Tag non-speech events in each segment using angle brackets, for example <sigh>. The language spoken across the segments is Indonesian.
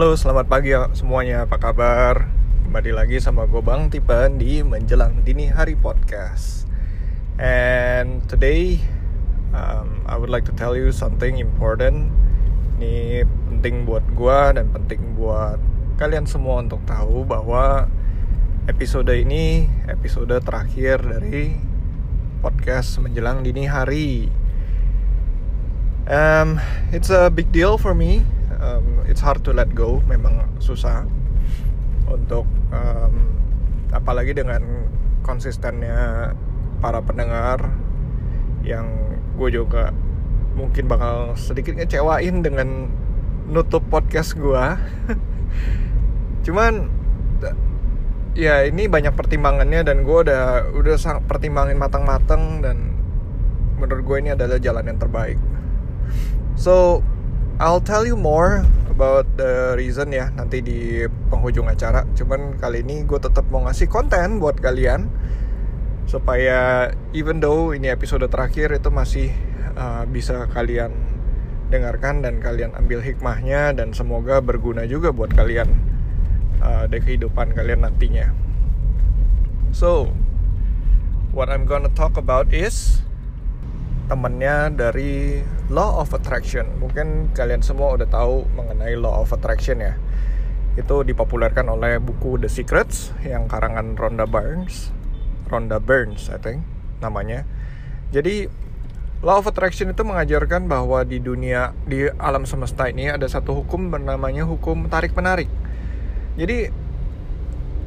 Halo, selamat pagi ya semuanya. Apa kabar? Kembali lagi sama gue Bang Tipen di Menjelang Dini Hari Podcast. And today, um, I would like to tell you something important. Ini penting buat gue dan penting buat kalian semua untuk tahu bahwa episode ini episode terakhir dari podcast Menjelang Dini Hari. Um, it's a big deal for me um, it's hard to let go memang susah untuk um, apalagi dengan konsistennya para pendengar yang gue juga mungkin bakal sedikit ngecewain dengan nutup podcast gue <laughs> cuman ya ini banyak pertimbangannya dan gue udah udah sangat pertimbangin matang-matang dan menurut gue ini adalah jalan yang terbaik. So I'll tell you more about the reason ya nanti di penghujung acara. Cuman kali ini gue tetap mau ngasih konten buat kalian supaya even though ini episode terakhir itu masih uh, bisa kalian dengarkan dan kalian ambil hikmahnya dan semoga berguna juga buat kalian uh, di kehidupan kalian nantinya. So, what I'm gonna talk about is temennya dari Law of Attraction. Mungkin kalian semua udah tahu mengenai Law of Attraction ya. Itu dipopulerkan oleh buku The Secrets yang karangan Rhonda Burns. Rhonda Burns, I think namanya. Jadi Law of Attraction itu mengajarkan bahwa di dunia di alam semesta ini ada satu hukum bernamanya hukum tarik menarik. Jadi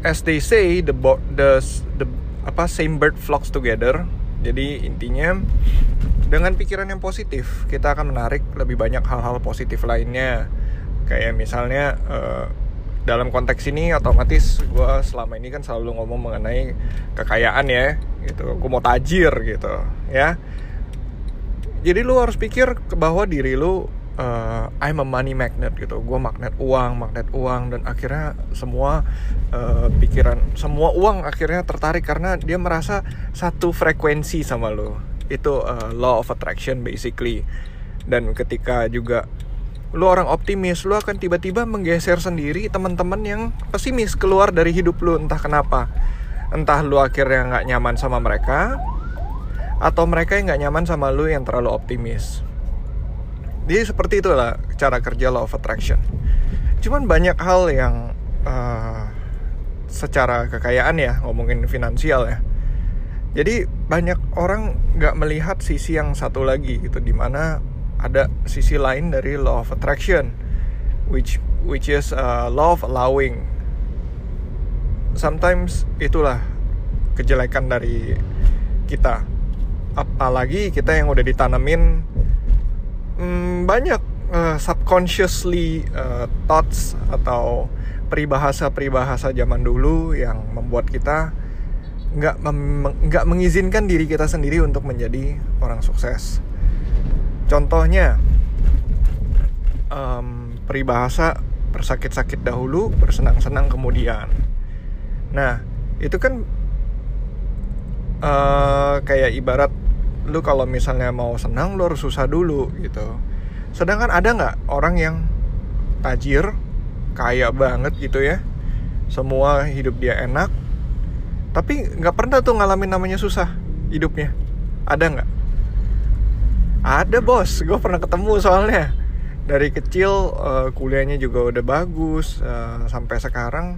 as they say the the the apa same bird flocks together. Jadi intinya dengan pikiran yang positif kita akan menarik lebih banyak hal-hal positif lainnya. Kayak misalnya uh, dalam konteks ini otomatis gue selama ini kan selalu ngomong mengenai kekayaan ya gitu. Gue mau tajir gitu ya. Jadi lu harus pikir bahwa diri lu uh, I'm a money magnet gitu. Gue magnet uang magnet uang dan akhirnya semua uh, pikiran semua uang akhirnya tertarik karena dia merasa satu frekuensi sama lu itu uh, law of attraction basically. Dan ketika juga lu orang optimis lu akan tiba-tiba menggeser sendiri teman-teman yang pesimis keluar dari hidup lu entah kenapa. Entah lu akhirnya nggak nyaman sama mereka atau mereka yang nggak nyaman sama lu yang terlalu optimis jadi seperti itulah cara kerja law of attraction. Cuman banyak hal yang uh, secara kekayaan ya ngomongin finansial ya. Jadi banyak orang nggak melihat sisi yang satu lagi gitu di mana ada sisi lain dari law of attraction which which is uh, law of allowing. Sometimes itulah kejelekan dari kita. Apalagi kita yang udah ditanemin hmm, banyak uh, subconsciously uh, thoughts atau peribahasa-peribahasa zaman dulu yang membuat kita nggak nggak mengizinkan diri kita sendiri untuk menjadi orang sukses. Contohnya um, peribahasa bersakit-sakit dahulu, bersenang-senang kemudian. Nah itu kan uh, kayak ibarat lu kalau misalnya mau senang lu harus susah dulu gitu. Sedangkan ada nggak orang yang tajir, kaya banget gitu ya, semua hidup dia enak, tapi nggak pernah tuh ngalamin namanya susah hidupnya. Ada nggak? Ada bos. Gue pernah ketemu soalnya. Dari kecil uh, kuliahnya juga udah bagus uh, sampai sekarang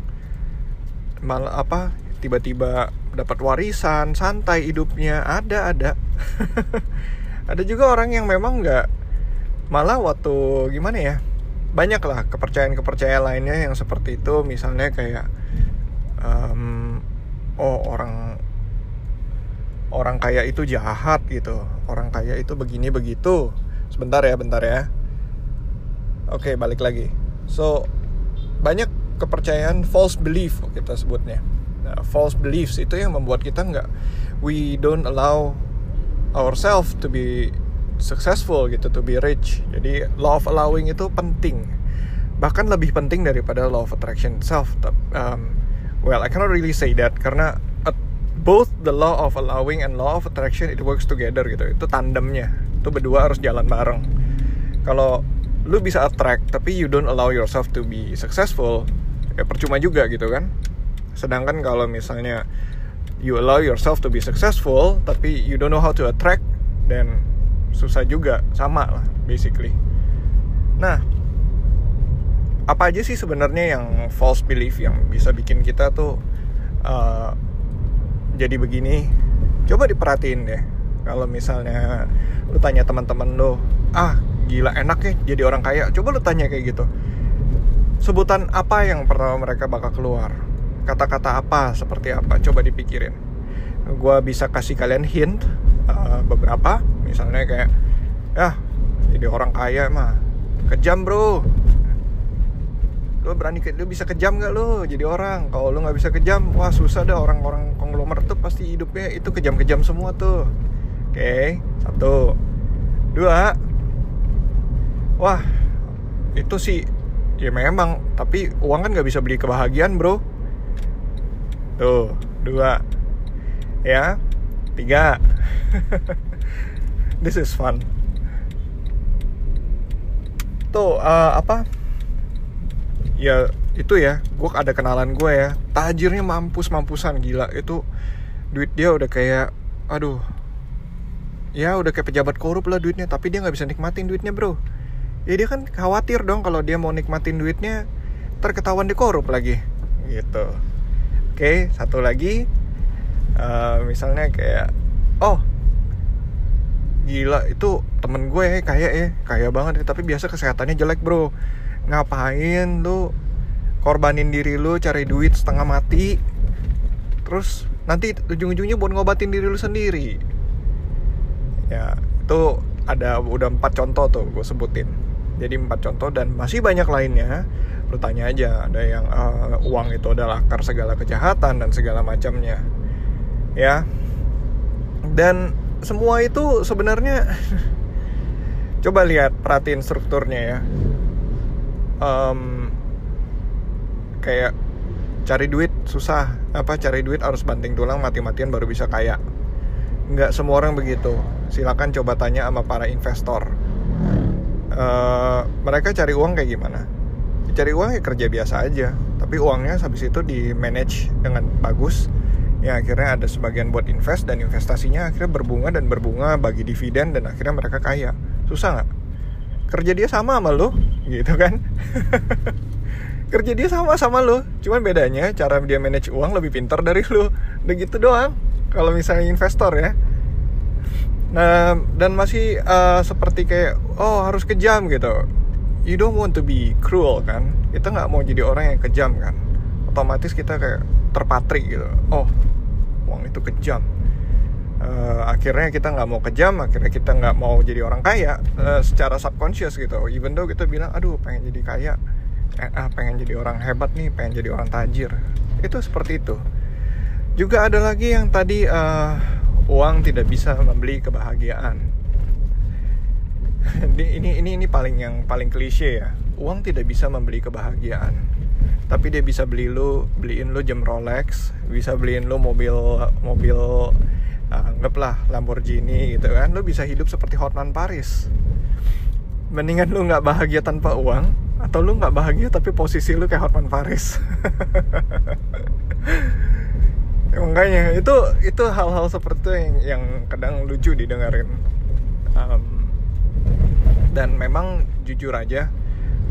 malah apa tiba-tiba dapat warisan santai hidupnya. Ada ada <laughs> ada juga orang yang memang nggak malah waktu gimana ya banyak lah kepercayaan kepercayaan lainnya yang seperti itu. Misalnya kayak um, oh orang orang kaya itu jahat gitu orang kaya itu begini begitu. Sebentar ya bentar ya. Oke balik lagi. So banyak kepercayaan false belief kita sebutnya. Nah, false beliefs itu yang membuat kita nggak we don't allow ourselves to be successful gitu to be rich. Jadi law of allowing itu penting. Bahkan lebih penting daripada law of attraction itself. Um, well I cannot really say that karena uh, both the law of allowing and law of attraction it works together gitu. Itu tandemnya. Itu berdua harus jalan bareng. Kalau lu bisa attract tapi you don't allow yourself to be successful ya percuma juga gitu kan. Sedangkan kalau misalnya you allow yourself to be successful tapi you don't know how to attract dan susah juga. Sama lah basically. Nah apa aja sih sebenarnya yang false belief yang bisa bikin kita tuh uh, jadi begini? Coba diperhatiin deh kalau misalnya lu tanya teman-teman lu ah gila enak ya jadi orang kaya. Coba lu tanya kayak gitu. Sebutan apa yang pertama mereka bakal keluar kata-kata apa seperti apa coba dipikirin. Gue bisa kasih kalian hint uh, beberapa. Misalnya kayak ya jadi orang kaya mah kejam bro. Lo berani ke, lo bisa kejam gak lo jadi orang. Kalau lo nggak bisa kejam wah susah deh orang-orang konglomerat tuh pasti hidupnya itu kejam-kejam semua tuh. Oke okay, satu. Dua. Wah itu sih ya memang tapi uang kan nggak bisa beli kebahagiaan bro tuh dua. Ya tiga. <laughs> This is fun. Tuh uh, apa? Ya itu ya gue ada kenalan gue ya. Tajirnya mampus mampusan gila. Itu duit dia udah kayak aduh. Ya udah kayak pejabat korup lah duitnya tapi dia nggak bisa nikmatin duitnya bro. Ya dia kan khawatir dong kalau dia mau nikmatin duitnya terketahuan di korup lagi. Gitu oke satu lagi. Uh, misalnya kayak oh gila itu temen gue ya kayak ya kaya banget tapi biasa kesehatannya jelek bro. Ngapain lu korbanin diri lu cari duit setengah mati? Terus nanti ujung-ujungnya buat ngobatin diri lu sendiri. Ya itu ada udah empat contoh tuh gue sebutin. Jadi empat contoh dan masih banyak lainnya tanya aja ada yang uh, uang itu adalah akar segala kejahatan dan segala macamnya. Ya. Dan semua itu sebenarnya <laughs> coba lihat perhatiin strukturnya ya. Um, kayak cari duit susah. Apa cari duit harus banting tulang mati-matian baru bisa kaya. Nggak semua orang begitu. Silakan coba tanya sama para investor. Uh, mereka cari uang kayak gimana cari uang ya kerja biasa aja. Tapi uangnya habis itu di manage dengan bagus. Ya akhirnya ada sebagian buat invest dan investasinya akhirnya berbunga dan berbunga bagi dividen dan akhirnya mereka kaya. Susah nggak? Kerja dia sama sama lo gitu kan? <laughs> Kerja dia sama sama lo cuman bedanya cara dia manage uang lebih pintar dari lo udah gitu doang kalau misalnya investor ya. Nah dan masih uh, seperti kayak oh harus kejam gitu you don't want to be cruel kan? Kita nggak mau jadi orang yang kejam kan? Otomatis kita kayak terpatri gitu. Oh uang itu kejam. Uh, akhirnya kita nggak mau kejam akhirnya kita nggak mau jadi orang kaya uh, secara subconscious gitu. Even though kita bilang aduh pengen jadi kaya. Eh, ah, pengen jadi orang hebat nih pengen jadi orang tajir. Itu seperti itu. Juga ada lagi yang tadi uh, uang tidak bisa membeli kebahagiaan ini ini ini paling yang paling klise ya. Uang tidak bisa membeli kebahagiaan. Tapi dia bisa beli lu beliin lu jam Rolex bisa beliin lu mobil mobil anggaplah Lamborghini gitu kan. Lu bisa hidup seperti Hotman Paris. Mendingan lu nggak bahagia tanpa uang atau lu nggak bahagia tapi posisi lu kayak Hotman Paris. <laughs> Ya, makanya itu itu hal-hal seperti yang yang kadang lucu didengarin. Um, dan memang jujur aja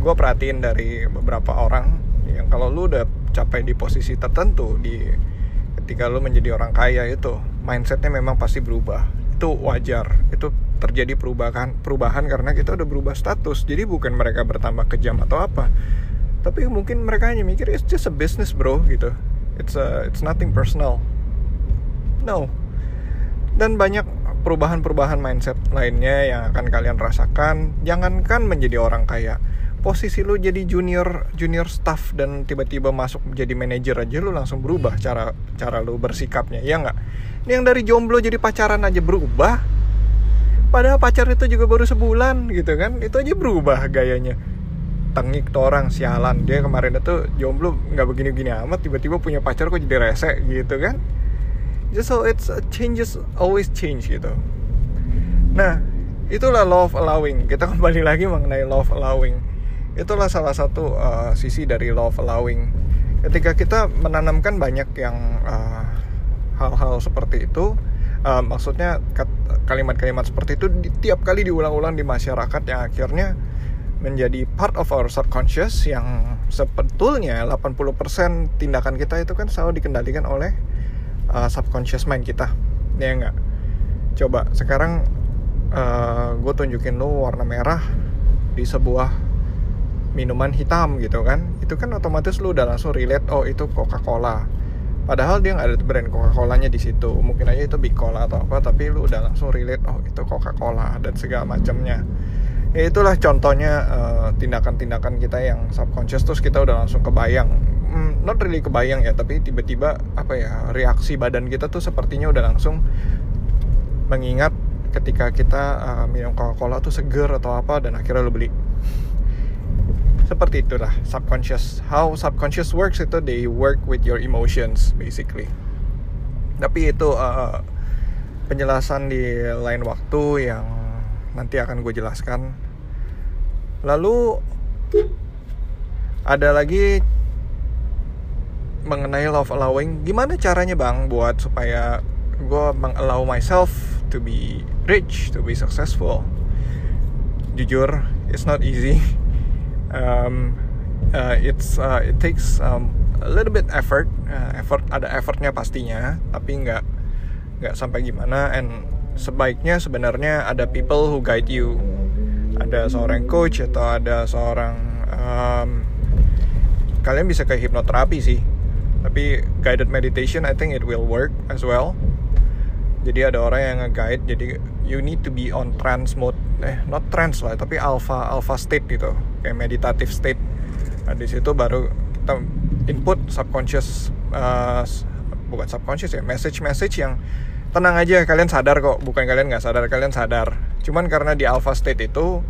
gue perhatiin dari beberapa orang yang kalau lu udah capai di posisi tertentu di ketika lu menjadi orang kaya itu mindsetnya memang pasti berubah. Itu wajar. Itu terjadi perubahan perubahan karena kita udah berubah status. Jadi bukan mereka bertambah kejam atau apa. Tapi mungkin mereka hanya mikir it's just a business bro gitu. It's a, it's nothing personal. No. Dan banyak perubahan-perubahan mindset lainnya yang akan kalian rasakan jangankan menjadi orang kaya. Posisi lu jadi junior junior staff dan tiba-tiba masuk jadi manajer aja lu langsung berubah cara cara lu bersikapnya ya nggak? Ini yang dari jomblo jadi pacaran aja berubah. Padahal pacar itu juga baru sebulan gitu kan? Itu aja berubah gayanya. Tengik tuh orang sialan. Dia kemarin itu jomblo nggak begini-begini amat tiba-tiba punya pacar kok jadi rese gitu kan so it's changes always change gitu. Nah itulah love allowing. Kita <laughs> kembali lagi mengenai love allowing. Itulah salah satu uh, sisi dari love allowing. Ketika kita menanamkan banyak yang uh, hal-hal seperti itu uh, maksudnya kalimat-kalimat seperti itu di, tiap kali diulang-ulang di masyarakat yang akhirnya menjadi part of our subconscious yang sebetulnya 80% tindakan kita itu kan selalu dikendalikan oleh uh, subconscious mind kita. Ya enggak coba sekarang uh, gue tunjukin lu warna merah di sebuah minuman hitam gitu kan? Itu kan otomatis lu udah langsung relate oh itu Coca Cola padahal dia nggak ada brand Coca Colanya di situ. Mungkin aja itu Big atau apa tapi lu udah langsung relate oh itu Coca Cola dan segala macamnya. Ya itulah contohnya uh, tindakan-tindakan kita yang subconscious terus kita udah langsung kebayang not really kebayang ya tapi tiba-tiba apa ya reaksi badan kita tuh sepertinya udah langsung mengingat ketika kita uh, minum Coca-Cola tuh seger atau apa dan akhirnya lu beli. Seperti itulah subconscious how subconscious works itu they work with your emotions basically. Tapi itu uh, penjelasan di lain waktu yang nanti akan gue jelaskan. Lalu ada lagi mengenai love allowing gimana caranya bang buat supaya gue mengallow myself to be rich to be successful? Jujur it's not easy. <laughs> Um, uh, it's uh, it takes um, a little bit effort. Uh, effort ada effortnya pastinya tapi nggak nggak sampai gimana. And sebaiknya sebenarnya ada people who guide you. Ada seorang coach atau ada seorang um, kalian bisa ke hipnoterapi sih tapi guided meditation I think it will work as well. Jadi ada orang yang nge-guide jadi you need to be on trance mode. Eh not trance lah tapi alpha alpha state gitu. Kayak meditative state. Nah, di situ baru kita input subconscious uh, bukan subconscious ya message message yang tenang aja kalian sadar kok. Bukan kalian nggak sadar kalian sadar. Cuman karena di alpha state itu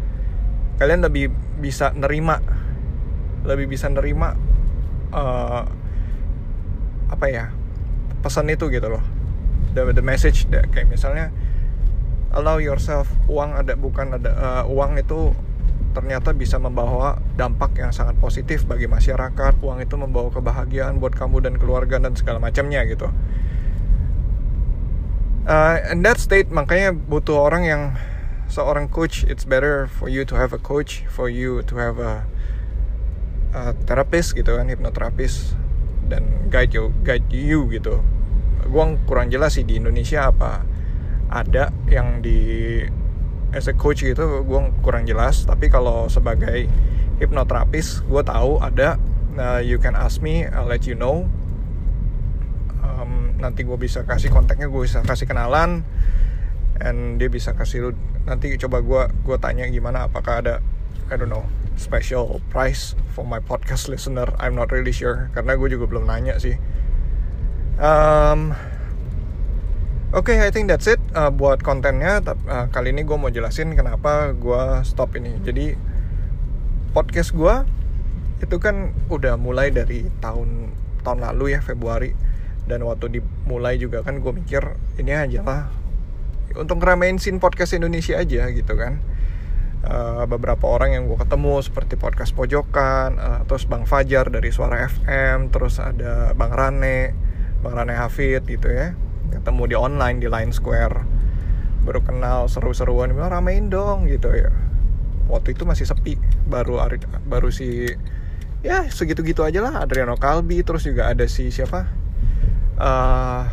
kalian lebih bisa nerima. Lebih bisa nerima uh, apa ya pesan itu gitu loh. The, the message kayak misalnya allow yourself uang ada bukan ada uh, uang itu ternyata bisa membawa dampak yang sangat positif bagi masyarakat uang itu membawa kebahagiaan buat kamu dan keluarga dan segala macamnya gitu. Uh, and that state makanya butuh orang yang seorang coach it's better for you to have a coach for you to have a, a therapist gitu kan hipnoterapis dan guide you guide you gitu. Gua kurang jelas sih di Indonesia apa. Ada yang di as a coach gitu gue kurang jelas. Tapi kalau sebagai hipnoterapis gue tahu ada uh, you can ask me I'll let you know. Um, nanti gue bisa kasih kontaknya gue bisa kasih kenalan and dia bisa kasih lu nanti coba gue gue tanya gimana apakah ada I don't know special price for my podcast listener I'm not really sure karena gue juga belum nanya sih um, Oke, okay, I think that's it uh, buat kontennya. Uh, kali ini gue mau jelasin kenapa gue stop ini. Jadi podcast gue itu kan udah mulai dari tahun tahun lalu ya Februari dan waktu dimulai juga kan gue mikir ini aja lah untuk ngeramein scene podcast Indonesia aja gitu kan. Uh, beberapa orang yang gue ketemu seperti podcast pojokan, uh, terus Bang Fajar dari Suara FM, terus ada Bang Rane, Bang Rane Hafid gitu ya. Ketemu di online di Line Square. Baru kenal seru-seruan. Bilang ramein dong gitu ya. Waktu itu masih sepi. Baru baru si ya segitu-gitu aja lah. Adriano Kalbi terus juga ada si siapa? Uh,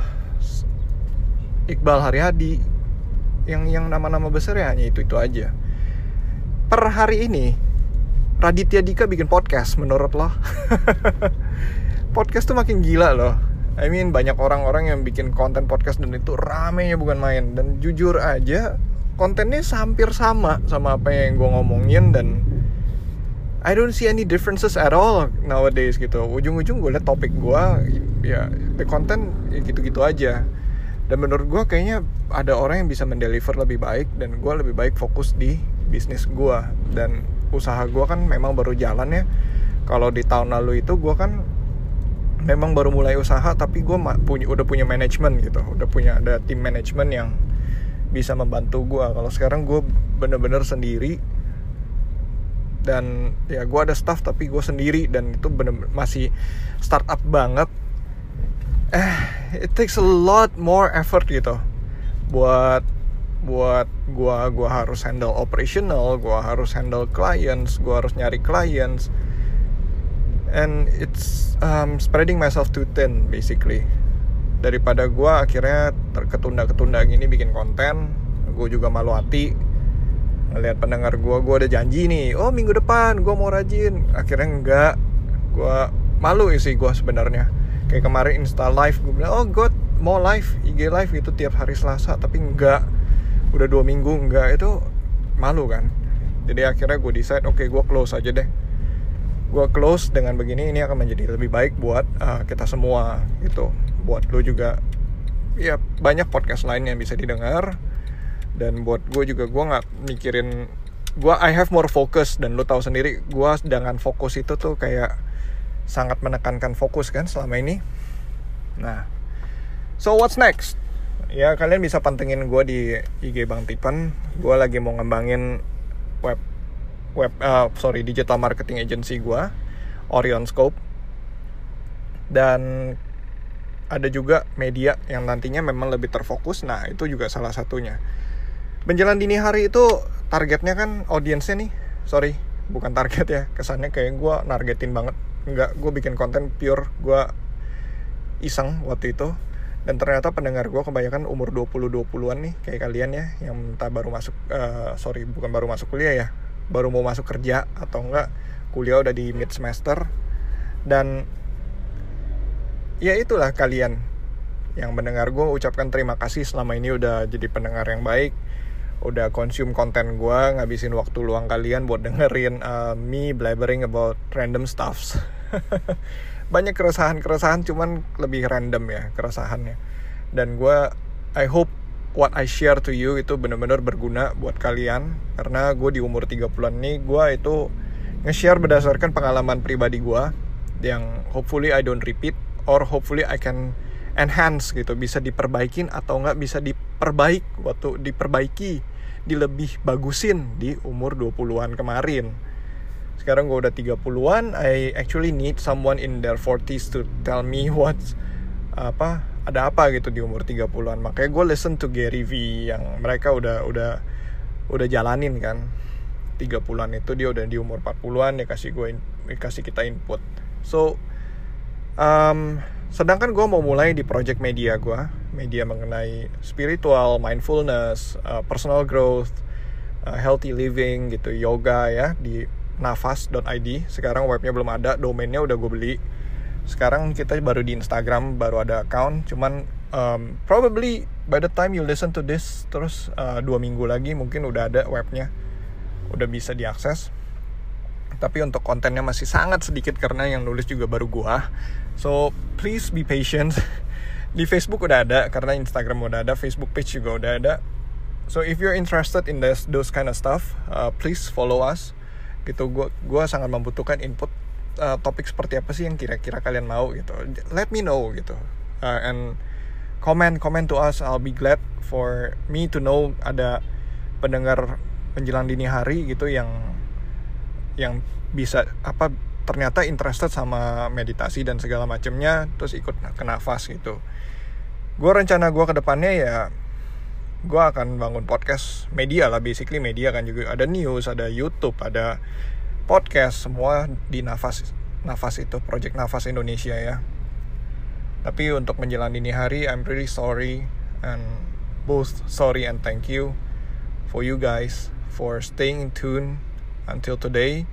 Iqbal Haryadi. Yang yang nama-nama besar ya hanya itu itu aja per hari ini Raditya Dika bikin podcast menurut lo. <laughs> Podcast tuh makin gila loh. I mean banyak orang-orang yang bikin konten podcast dan itu ramenya bukan main. Dan jujur aja kontennya hampir sama sama apa yang gue ngomongin dan I don't see any differences at all nowadays gitu. Ujung-ujung gue liat topik gue ya the content ya gitu-gitu aja. Dan menurut gue kayaknya ada orang yang bisa mendeliver lebih baik dan gue lebih baik fokus di bisnis gue dan usaha gue kan memang baru jalan ya. Kalau di tahun lalu itu gue kan memang baru mulai usaha tapi gue punya udah punya manajemen gitu. Udah punya ada tim manajemen yang bisa membantu gue kalau sekarang gue bener-bener sendiri. Dan ya gue ada staff tapi gue sendiri. Dan itu bener, -bener masih startup banget. Eh it takes a lot more effort gitu buat buat gue gua harus handle operational gue harus handle clients gue harus nyari clients. And it's um, spreading myself too thin basically. Daripada gue akhirnya ketunda-ketunda gini bikin konten gue juga malu hati. Ngelihat pendengar gue gue udah janji nih oh minggu depan gue mau rajin. Akhirnya enggak. Gue malu sih gue sebenarnya. Kayak kemarin insta live gue bilang oh god mau live IG live itu tiap hari Selasa tapi enggak udah dua minggu enggak itu malu kan. Jadi akhirnya gue decide oke okay, gue close aja deh. Gue close dengan begini ini akan menjadi lebih baik buat uh, kita semua gitu. Buat lo juga. Ya banyak podcast lain yang bisa didengar. Dan buat gue juga gue nggak mikirin gue I have more focus. Dan lo tahu sendiri gue dengan fokus itu tuh kayak sangat menekankan fokus kan selama ini. Nah so what's next ya kalian bisa pantengin gue di IG Bang Tipan. Gue lagi mau ngembangin web web uh, sorry digital marketing agency gue Orion Scope. Dan ada juga media yang nantinya memang lebih terfokus. Nah itu juga salah satunya. Menjelang dini hari itu targetnya kan audiensnya nih sorry bukan target ya kesannya kayak gue nargetin banget. Nggak gue bikin konten pure gue iseng waktu itu dan ternyata pendengar gue kebanyakan umur 20-20an nih kayak kalian ya yang entah baru masuk uh, sorry bukan baru masuk kuliah ya baru mau masuk kerja atau enggak kuliah udah di mid semester. Dan ya itulah kalian yang mendengar gue ucapkan terima kasih selama ini udah jadi pendengar yang baik udah consume konten gue ngabisin waktu luang kalian buat dengerin uh, me blabbering about random stuffs <laughs> banyak keresahan-keresahan cuman lebih random ya keresahannya. Dan gue I hope what I share to you itu benar-benar berguna buat kalian. Karena gue di umur 30-an nih gue itu nge-share berdasarkan pengalaman pribadi gue yang hopefully I don't repeat or hopefully I can enhance gitu. Bisa diperbaikin atau nggak bisa diperbaik waktu diperbaiki di lebih bagusin di umur 20-an kemarin. Sekarang gue udah 30-an, I actually need someone in their 40s to tell me <laughs> what apa ada apa gitu di umur 30-an. Makanya gue listen to Gary V yang mereka udah udah udah jalanin kan. 30-an itu dia udah di umur 40-an dia kasih gue kasih kita input. So um, sedangkan gue mau mulai di project media gue media mengenai spiritual mindfulness uh, personal growth uh, healthy living gitu yoga ya di nafas.id sekarang webnya belum ada domainnya udah gue beli sekarang kita baru di Instagram baru ada account cuman um, probably by the time you listen to this terus uh, dua minggu lagi mungkin udah ada webnya udah bisa diakses tapi untuk kontennya masih sangat sedikit karena yang nulis juga baru gua So please be patient. <laughs> Di Facebook udah ada karena Instagram udah ada, Facebook page juga udah ada. So if you're interested in this, those kind of stuff, uh, please follow us. Gitu, gua gua sangat membutuhkan input uh, topik seperti apa sih yang kira-kira kalian mau gitu. Let me know gitu. Uh, and comment comment to us. I'll be glad for me to know ada pendengar menjelang dini hari gitu yang yang bisa apa ternyata interested sama meditasi dan segala macamnya terus ikut ke nafas gitu gue rencana gue ke depannya ya gue akan bangun podcast media lah basically media kan juga. Ada news ada YouTube ada podcast semua di nafas nafas itu project nafas Indonesia ya. Tapi untuk menjelang dini hari I'm really sorry and both sorry and thank you for you guys for staying in tune until today.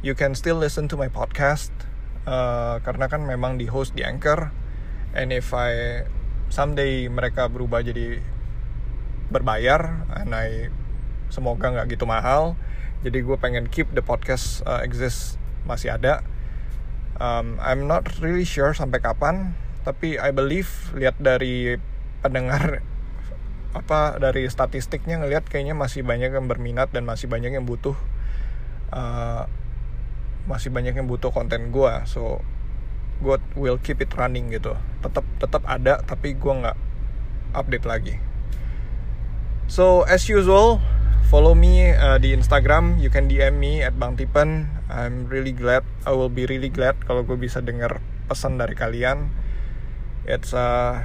You can still listen to my podcast uh, karena kan memang di host di Anchor. And if I someday mereka berubah jadi berbayar and I semoga nggak gitu mahal. Jadi gue pengen keep the podcast uh, exist masih ada. Um, I'm not really sure sampai kapan tapi I believe lihat dari pendengar <laughs> apa dari statistiknya ngelihat kayaknya masih banyak yang berminat dan masih banyak yang butuh uh, masih banyak yang butuh konten gue so gue will keep it running gitu. Tetap tetap ada tapi gue nggak update lagi so as usual follow me uh, di Instagram. You can DM me at Bang Tipen. I'm really glad I will be really glad kalau gue bisa dengar pesan dari kalian. It's uh,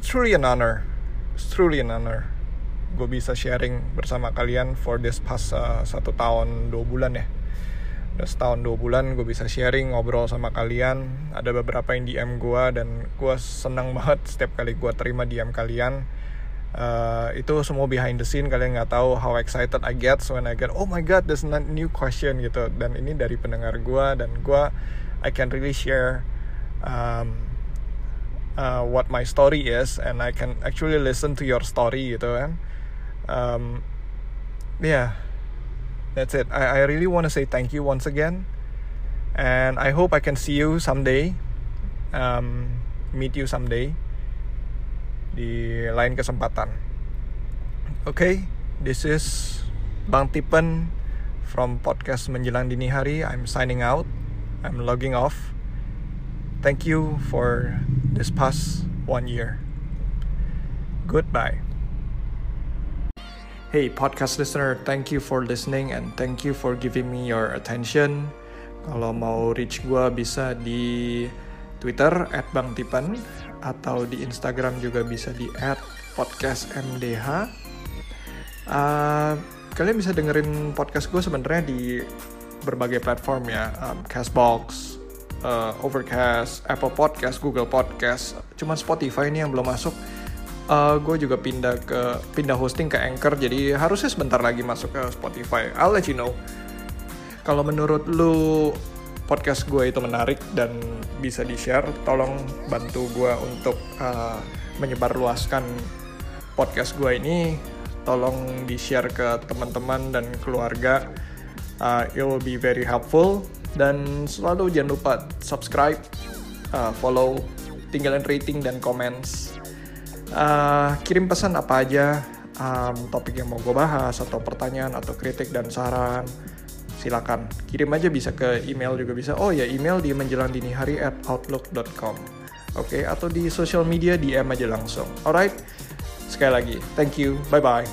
it's truly an honor. It's truly an honor gue bisa sharing bersama kalian for this past uh, satu tahun dua bulan ya. Udah setahun dua bulan gue bisa sharing ngobrol sama kalian. Ada beberapa yang DM gue dan gue senang <laughs> banget setiap kali gue terima DM kalian uh, itu semua behind the scene kalian nggak tahu how excited I get when I get oh my god there's a new question gitu. Dan ini dari pendengar gue dan gue I can really share um, uh, what my story is and I can actually listen to your story gitu kan. Um, yeah that's it. I, I really want to say thank you once again. And I hope I can see you someday um, meet you someday di lain kesempatan okay this is Bang Tipen from podcast menjelang dini hari I'm signing out I'm logging off thank you for this past one year. Goodbye. Hey, podcast listener, thank you for listening and thank you for giving me your attention. Kalau mau reach gue bisa di Twitter at Bang Tipan atau di Instagram juga bisa di podcastmdh. Uh, kalian bisa dengerin podcast gue sebenarnya di berbagai platform ya, um, Castbox, uh, Overcast, Apple Podcast, Google Podcast. Cuman Spotify ini yang belum masuk. Uh, gue juga pindah ke pindah hosting ke Anchor, jadi harusnya sebentar lagi masuk ke Spotify. I'll let you know. Kalau menurut lu podcast gue itu menarik dan bisa di share, tolong bantu gue untuk uh, menyebarluaskan podcast gue ini. Tolong di share ke teman-teman dan keluarga. Uh, it will be very helpful dan selalu jangan lupa subscribe, uh, follow, tinggalin rating dan comments. Uh, kirim pesan apa aja, um, topik yang mau gue bahas, atau pertanyaan, atau kritik dan saran. Silakan kirim aja bisa ke email juga bisa. Oh ya email di menjelang dini hari at outlook.com. Oke, okay, atau di social media DM aja langsung. Alright, sekali lagi, thank you, bye bye.